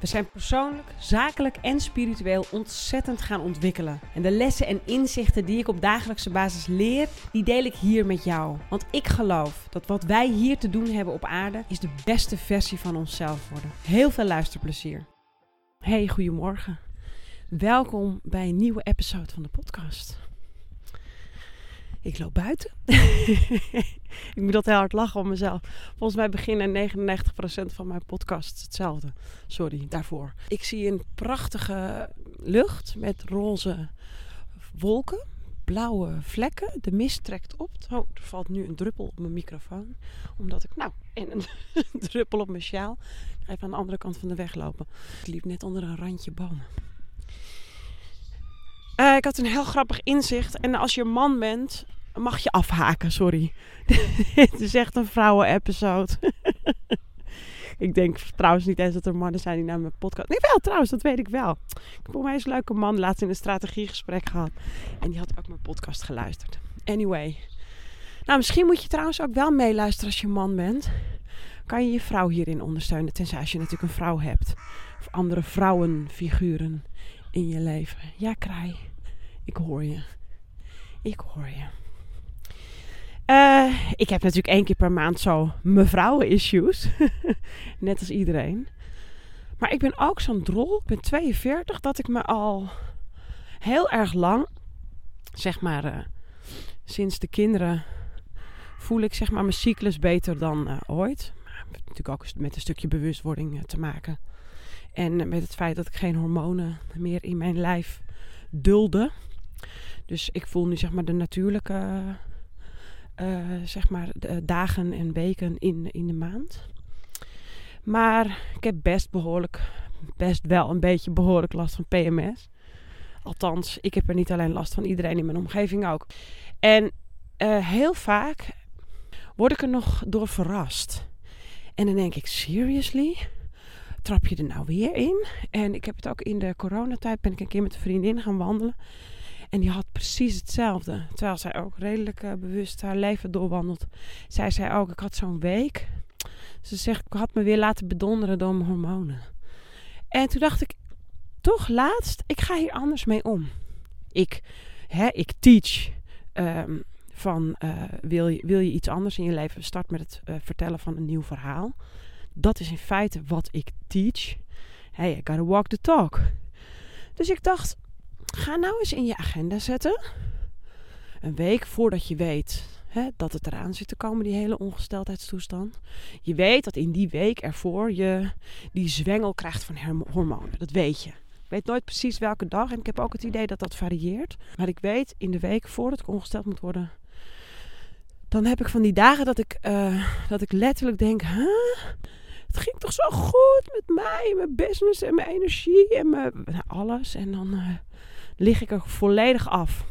We zijn persoonlijk, zakelijk en spiritueel ontzettend gaan ontwikkelen. En de lessen en inzichten die ik op dagelijkse basis leer, die deel ik hier met jou. Want ik geloof dat wat wij hier te doen hebben op aarde, is de beste versie van onszelf worden. Heel veel luisterplezier. Hey, goedemorgen. Welkom bij een nieuwe episode van de podcast. Ik loop buiten. ik moet dat heel hard lachen om mezelf. Volgens mij beginnen 99% van mijn podcasts hetzelfde. Sorry daarvoor. Ik zie een prachtige lucht met roze wolken. Blauwe vlekken. De mist trekt op. Oh, er valt nu een druppel op mijn microfoon. Omdat ik, nou, en een druppel op mijn sjaal. Even aan de andere kant van de weg lopen. Ik liep net onder een randje bomen. Uh, ik had een heel grappig inzicht. En als je man bent, mag je afhaken, sorry. Het is echt een vrouwen-episode. ik denk trouwens niet eens dat er mannen zijn die naar mijn podcast... Nee, wel trouwens, dat weet ik wel. Ik heb mij eens een leuke man laatst in een strategiegesprek gehad. En die had ook mijn podcast geluisterd. Anyway. Nou, misschien moet je trouwens ook wel meeluisteren als je man bent. Kan je je vrouw hierin ondersteunen, tenzij als je natuurlijk een vrouw hebt. Of andere vrouwenfiguren in je leven. Ja, kraai. Ik hoor je. Ik hoor je. Uh, ik heb natuurlijk één keer per maand zo mevrouwen-issues. Net als iedereen. Maar ik ben ook zo'n drol. Ik ben 42. Dat ik me al heel erg lang, zeg maar, uh, sinds de kinderen, voel ik zeg maar mijn cyclus beter dan uh, ooit. Maar natuurlijk ook met een stukje bewustwording te maken. En met het feit dat ik geen hormonen meer in mijn lijf dulde. Dus ik voel nu zeg maar de natuurlijke zeg maar de dagen en weken in, in de maand. Maar ik heb best behoorlijk, best wel een beetje behoorlijk last van PMS. Althans, ik heb er niet alleen last van, iedereen in mijn omgeving ook. En uh, heel vaak word ik er nog door verrast. En dan denk ik, seriously? Trap je er nou weer in? En ik heb het ook in de coronatijd, ben ik een keer met een vriendin gaan wandelen. En die had precies hetzelfde. Terwijl zij ook redelijk uh, bewust haar leven doorwandelt. Zij zei ook, ik had zo'n week. Ze zegt, ik had me weer laten bedonderen door mijn hormonen. En toen dacht ik, toch laatst, ik ga hier anders mee om. Ik, hè, ik teach um, van, uh, wil, je, wil je iets anders in je leven? Start met het uh, vertellen van een nieuw verhaal. Dat is in feite wat ik teach. Hey, I gotta walk the talk. Dus ik dacht, Ga nou eens in je agenda zetten. Een week voordat je weet hè, dat het eraan zit te komen, die hele ongesteldheidstoestand. Je weet dat in die week ervoor je die zwengel krijgt van hormonen. Dat weet je. Ik weet nooit precies welke dag en ik heb ook het idee dat dat varieert. Maar ik weet in de week voordat ik ongesteld moet worden, dan heb ik van die dagen dat ik, uh, dat ik letterlijk denk: huh? het ging toch zo goed met mij, mijn business en mijn energie en mijn, nou, alles. En dan uh, lig ik er volledig af.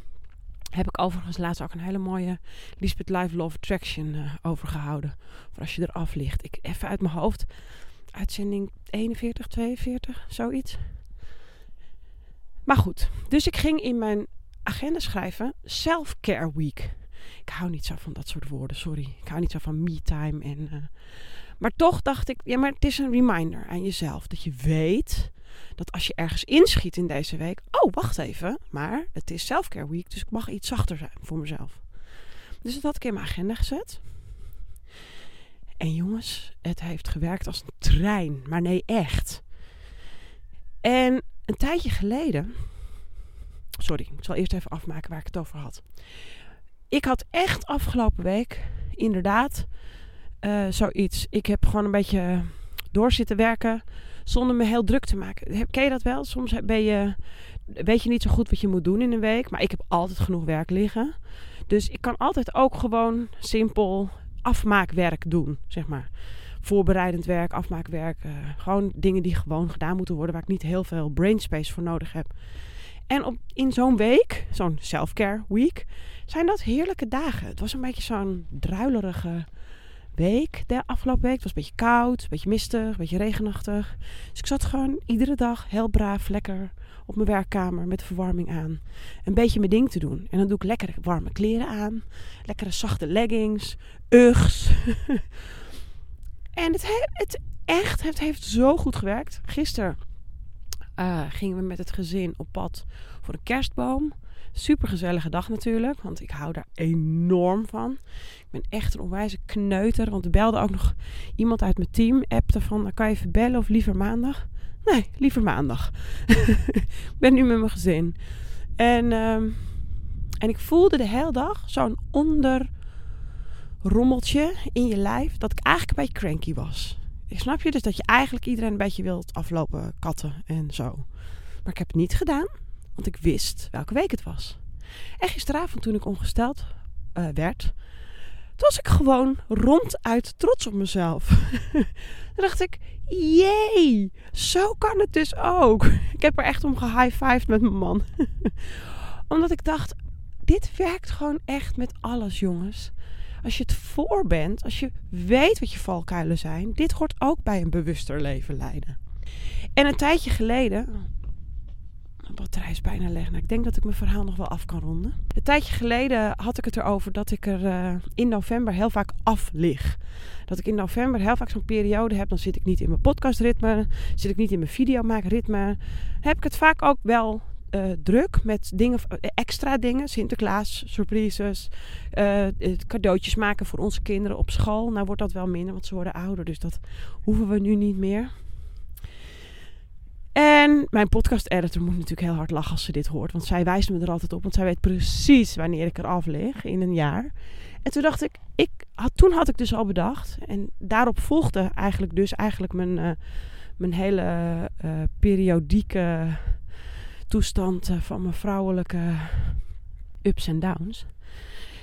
Heb ik overigens laatst ook een hele mooie Lisbeth Live Love Attraction uh, overgehouden. Voor als je eraf ligt. Ik even uit mijn hoofd. Uitzending 41, 42, zoiets. Maar goed, dus ik ging in mijn agenda schrijven Self-Care Week. Ik hou niet zo van dat soort woorden, sorry. Ik hou niet zo van me-time. En, uh, maar toch dacht ik, ja, maar het is een reminder aan jezelf. Dat je weet dat als je ergens inschiet in deze week. Oh, wacht even. Maar het is selfcare week, dus ik mag iets zachter zijn voor mezelf. Dus dat had ik in mijn agenda gezet. En jongens, het heeft gewerkt als een trein. Maar nee, echt. En een tijdje geleden. Sorry, ik zal eerst even afmaken waar ik het over had. Ik had echt afgelopen week inderdaad uh, zoiets. Ik heb gewoon een beetje door zitten werken zonder me heel druk te maken. Ken je dat wel? Soms ben je, weet je niet zo goed wat je moet doen in een week. Maar ik heb altijd genoeg werk liggen. Dus ik kan altijd ook gewoon simpel afmaakwerk doen, zeg maar. Voorbereidend werk, afmaakwerk. Uh, gewoon dingen die gewoon gedaan moeten worden. Waar ik niet heel veel brainspace voor nodig heb. En op, in zo'n week, zo'n self-care week, zijn dat heerlijke dagen. Het was een beetje zo'n druilerige week, de afgelopen week. Was een beetje koud, een beetje mistig, een beetje regenachtig. Dus ik zat gewoon iedere dag heel braaf, lekker op mijn werkkamer met de verwarming aan. Een beetje mijn ding te doen. En dan doe ik lekkere warme kleren aan. Lekkere zachte leggings, Uggs. en het, het echt heeft zo goed gewerkt. Gisteren uh, gingen we met het gezin op pad voor een kerstboom. Super gezellige dag natuurlijk, want ik hou daar enorm van. Ik ben echt een onwijze kneuter, want er belde ook nog iemand uit mijn team. Appte van, nou, kan je even bellen of liever maandag? Nee, liever maandag. ik ben nu met mijn gezin. En, um, en ik voelde de hele dag zo'n onderrommeltje in je lijf dat ik eigenlijk een beetje cranky was. Ik snap je? Dus dat je eigenlijk iedereen een beetje wilt aflopen katten en zo. Maar ik heb het niet gedaan, want ik wist welke week het was. En gisteravond toen ik ongesteld uh, werd, toen was ik gewoon ronduit trots op mezelf. Toen dacht ik, jee, zo kan het dus ook. Ik heb er echt om gehighfived met mijn man. Omdat ik dacht, dit werkt gewoon echt met alles, jongens. Als je het voor bent, als je weet wat je valkuilen zijn, dit hoort ook bij een bewuster leven leiden. En een tijdje geleden, mijn batterij is bijna leeg. Nou, ik denk dat ik mijn verhaal nog wel af kan ronden. Een tijdje geleden had ik het erover dat ik er uh, in november heel vaak af lig. Dat ik in november heel vaak zo'n periode heb. Dan zit ik niet in mijn podcastritme. Zit ik niet in mijn videomaakritme. Heb ik het vaak ook wel uh, druk met dingen, extra dingen. Sinterklaas, surprises, cadeautjes maken voor onze kinderen op school. Nou wordt dat wel minder, want ze worden ouder. Dus dat hoeven we nu niet meer. En mijn podcast-editor moet natuurlijk heel hard lachen als ze dit hoort. Want zij wijst me er altijd op. Want zij weet precies wanneer ik eraf lig in een jaar. En toen dacht ik, ik had, toen had ik dus al bedacht. En daarop volgde eigenlijk dus eigenlijk mijn, uh, mijn hele uh, periodieke toestand uh, van mijn vrouwelijke ups en downs.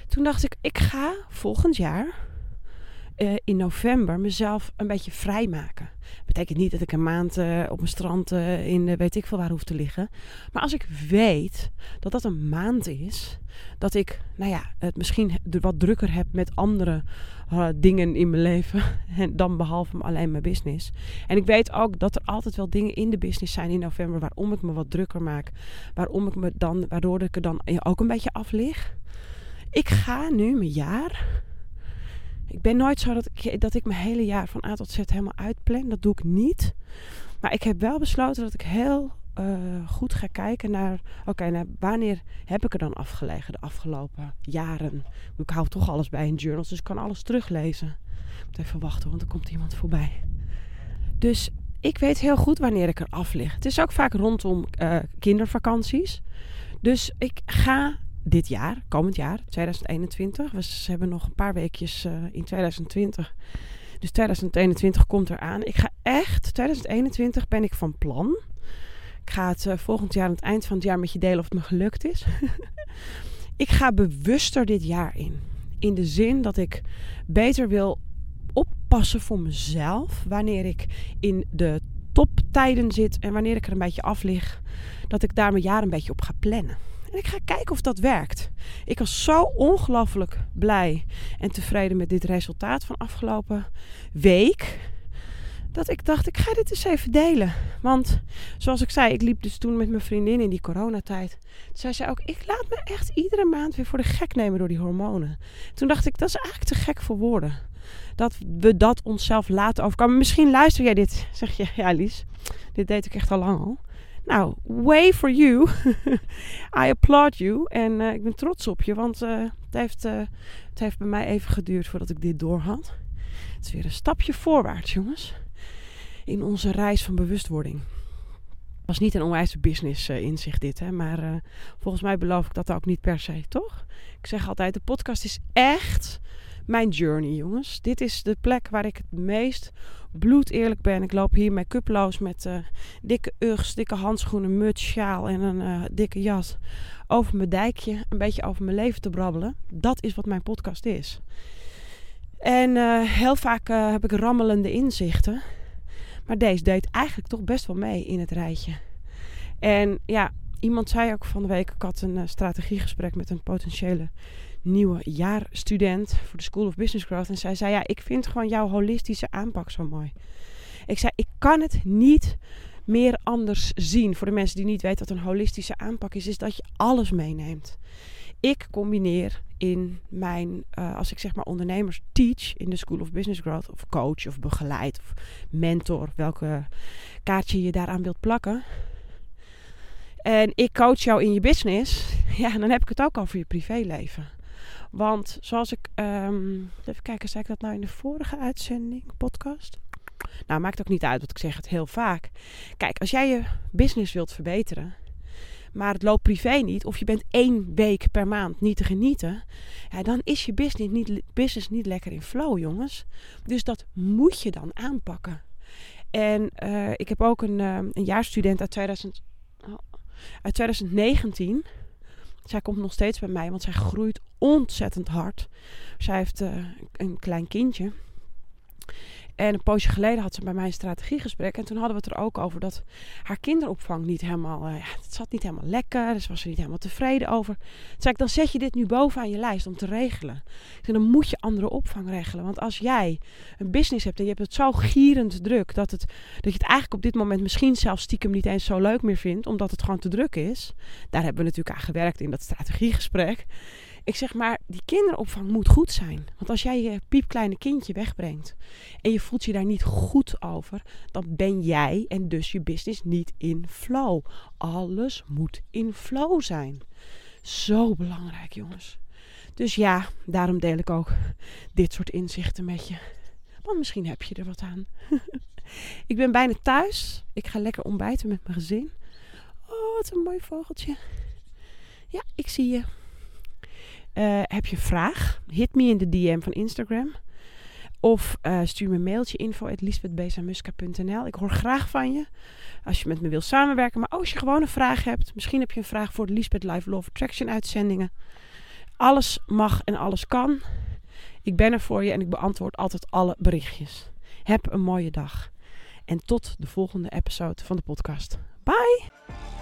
Toen dacht ik, ik ga volgend jaar uh, in november mezelf een beetje vrijmaken. Betekent niet dat ik een maand uh, op een strand uh, in weet ik veel waar hoef te liggen. Maar als ik weet dat dat een maand is, dat ik, nou ja, het misschien wat drukker heb met andere dingen in mijn leven dan behalve alleen mijn business. En ik weet ook dat er altijd wel dingen in de business zijn in november waarom ik me wat drukker maak, waarom ik me dan, waardoor ik er dan ook een beetje af lig. Ik ga nu mijn jaar ik ben nooit zo dat ik, dat ik mijn hele jaar van A tot Z helemaal uitplan. Dat doe ik niet. Maar ik heb wel besloten dat ik heel uh, goed ga kijken naar... Oké, wanneer heb ik er dan afgelegen de afgelopen jaren? Ik hou toch alles bij in journals, dus ik kan alles teruglezen. Ik moet even wachten, want er komt iemand voorbij. Dus ik weet heel goed wanneer ik er af lig. Het is ook vaak rondom uh, kindervakanties. Dus ik ga dit jaar, komend jaar, 2021. We hebben nog een paar weekjes uh, in 2020. Dus 2021 komt eraan. Ik ga echt, 2021 ben ik van plan. Ik ga het uh, volgend jaar aan het eind van het jaar met je delen of het me gelukt is. ik ga bewuster dit jaar in. In de zin dat ik beter wil oppassen voor mezelf. Wanneer ik in de toptijden zit en wanneer ik er een beetje af lig. Dat ik daar mijn jaar een beetje op ga plannen. En ik ga kijken of dat werkt. Ik was zo ongelooflijk blij en tevreden met dit resultaat van afgelopen week. Dat ik dacht, ik ga dit eens even delen. Want zoals ik zei, ik liep dus toen met mijn vriendin in die coronatijd. Toen zei ze ook, ik laat me echt iedere maand weer voor de gek nemen door die hormonen. Toen dacht ik, dat is eigenlijk te gek voor woorden. Dat we dat onszelf laten overkomen. Misschien luister jij dit. Zeg je, ja Lies, dit deed ik echt al lang al. Nou, way for you. I applaud you. En uh, ik ben trots op je, want uh, het, heeft, uh, het heeft bij mij even geduurd voordat ik dit door had. Het is weer een stapje voorwaarts, jongens. In onze reis van bewustwording. Het was niet een onwijze business inzicht dit, hè. Maar volgens mij beloof ik dat ook niet per se, toch? Ik zeg altijd, de podcast is echt mijn journey, jongens. Dit is de plek waar ik het meest bloed eerlijk ben. Ik loop hier met cuploos met uh, dikke ugs, dikke handschoenen, muts, sjaal en een uh, dikke jas. Over mijn dijkje, een beetje over mijn leven te brabbelen. Dat is wat mijn podcast is. En uh, heel vaak heb ik rammelende inzichten. Maar deze deed eigenlijk toch best wel mee in het rijtje. En ja, iemand zei ook van de week, ik had een uh, strategiegesprek met een potentiële nieuwe jaarstudent voor de School of Business Growth. En zij zei, ja, ik vind gewoon jouw holistische aanpak zo mooi. Ik zei, ik kan het niet meer anders zien. Voor de mensen die niet weten wat een holistische aanpak is, is dat je alles meeneemt. Ik combineer in mijn, uh, als ik zeg maar ondernemers teach in de School of Business Growth, of coach of begeleid of mentor, welke kaartje je daaraan wilt plakken. En ik coach jou in je business, ja, dan heb ik het ook over je privéleven. Want zoals ik, um, even kijken, zei ik dat nou in de vorige uitzending, podcast? Nou, maakt ook niet uit, want ik zeg het heel vaak. Kijk, als jij je business wilt verbeteren, maar het loopt privé niet, of je bent één week per maand niet te genieten, ja, dan is je business niet, business niet lekker in flow, jongens. Dus dat moet je dan aanpakken. En uh, ik heb ook een, uh, een jaarstudent uit, 2000, oh, uit 2019. Zij komt nog steeds bij mij, want zij groeit ontzettend hard. Zij heeft uh, een klein kindje. En een poosje geleden had ze bij mij een strategiegesprek. En toen hadden we het er ook over dat haar kinderopvang niet helemaal... Uh, ja, het zat niet helemaal lekker. Dus was ze niet helemaal tevreden over. Toen zei ik, dan zet je dit nu bovenaan je lijst om te regelen. En dan moet je andere opvang regelen. Want als jij een business hebt en je hebt het zo gierend druk... Dat, het, dat je het eigenlijk op dit moment misschien zelfs stiekem niet eens zo leuk meer vindt... omdat het gewoon te druk is. Daar hebben we natuurlijk aan gewerkt in dat strategiegesprek. Ik zeg maar, die kinderopvang moet goed zijn. Want als jij je piepkleine kindje wegbrengt en je voelt je daar niet goed over, dan ben jij en dus je business niet in flow. Alles moet in flow zijn. Zo belangrijk, jongens. Dus ja, daarom deel ik ook dit soort inzichten met je. Want misschien heb je er wat aan. ik ben bijna thuis. Ik ga lekker ontbijten met mijn gezin. Oh, wat een mooi vogeltje. Ja, ik zie je. Uh, heb je een vraag? Hit me in de DM van Instagram. Of uh, stuur me een mailtje info Ik hoor graag van je. Als je met me wil samenwerken. Maar als je gewoon een vraag hebt. Misschien heb je een vraag voor de Lisbeth Live Love Attraction uitzendingen. Alles mag en alles kan. Ik ben er voor je en ik beantwoord altijd alle berichtjes. Heb een mooie dag. En tot de volgende episode van de podcast. Bye!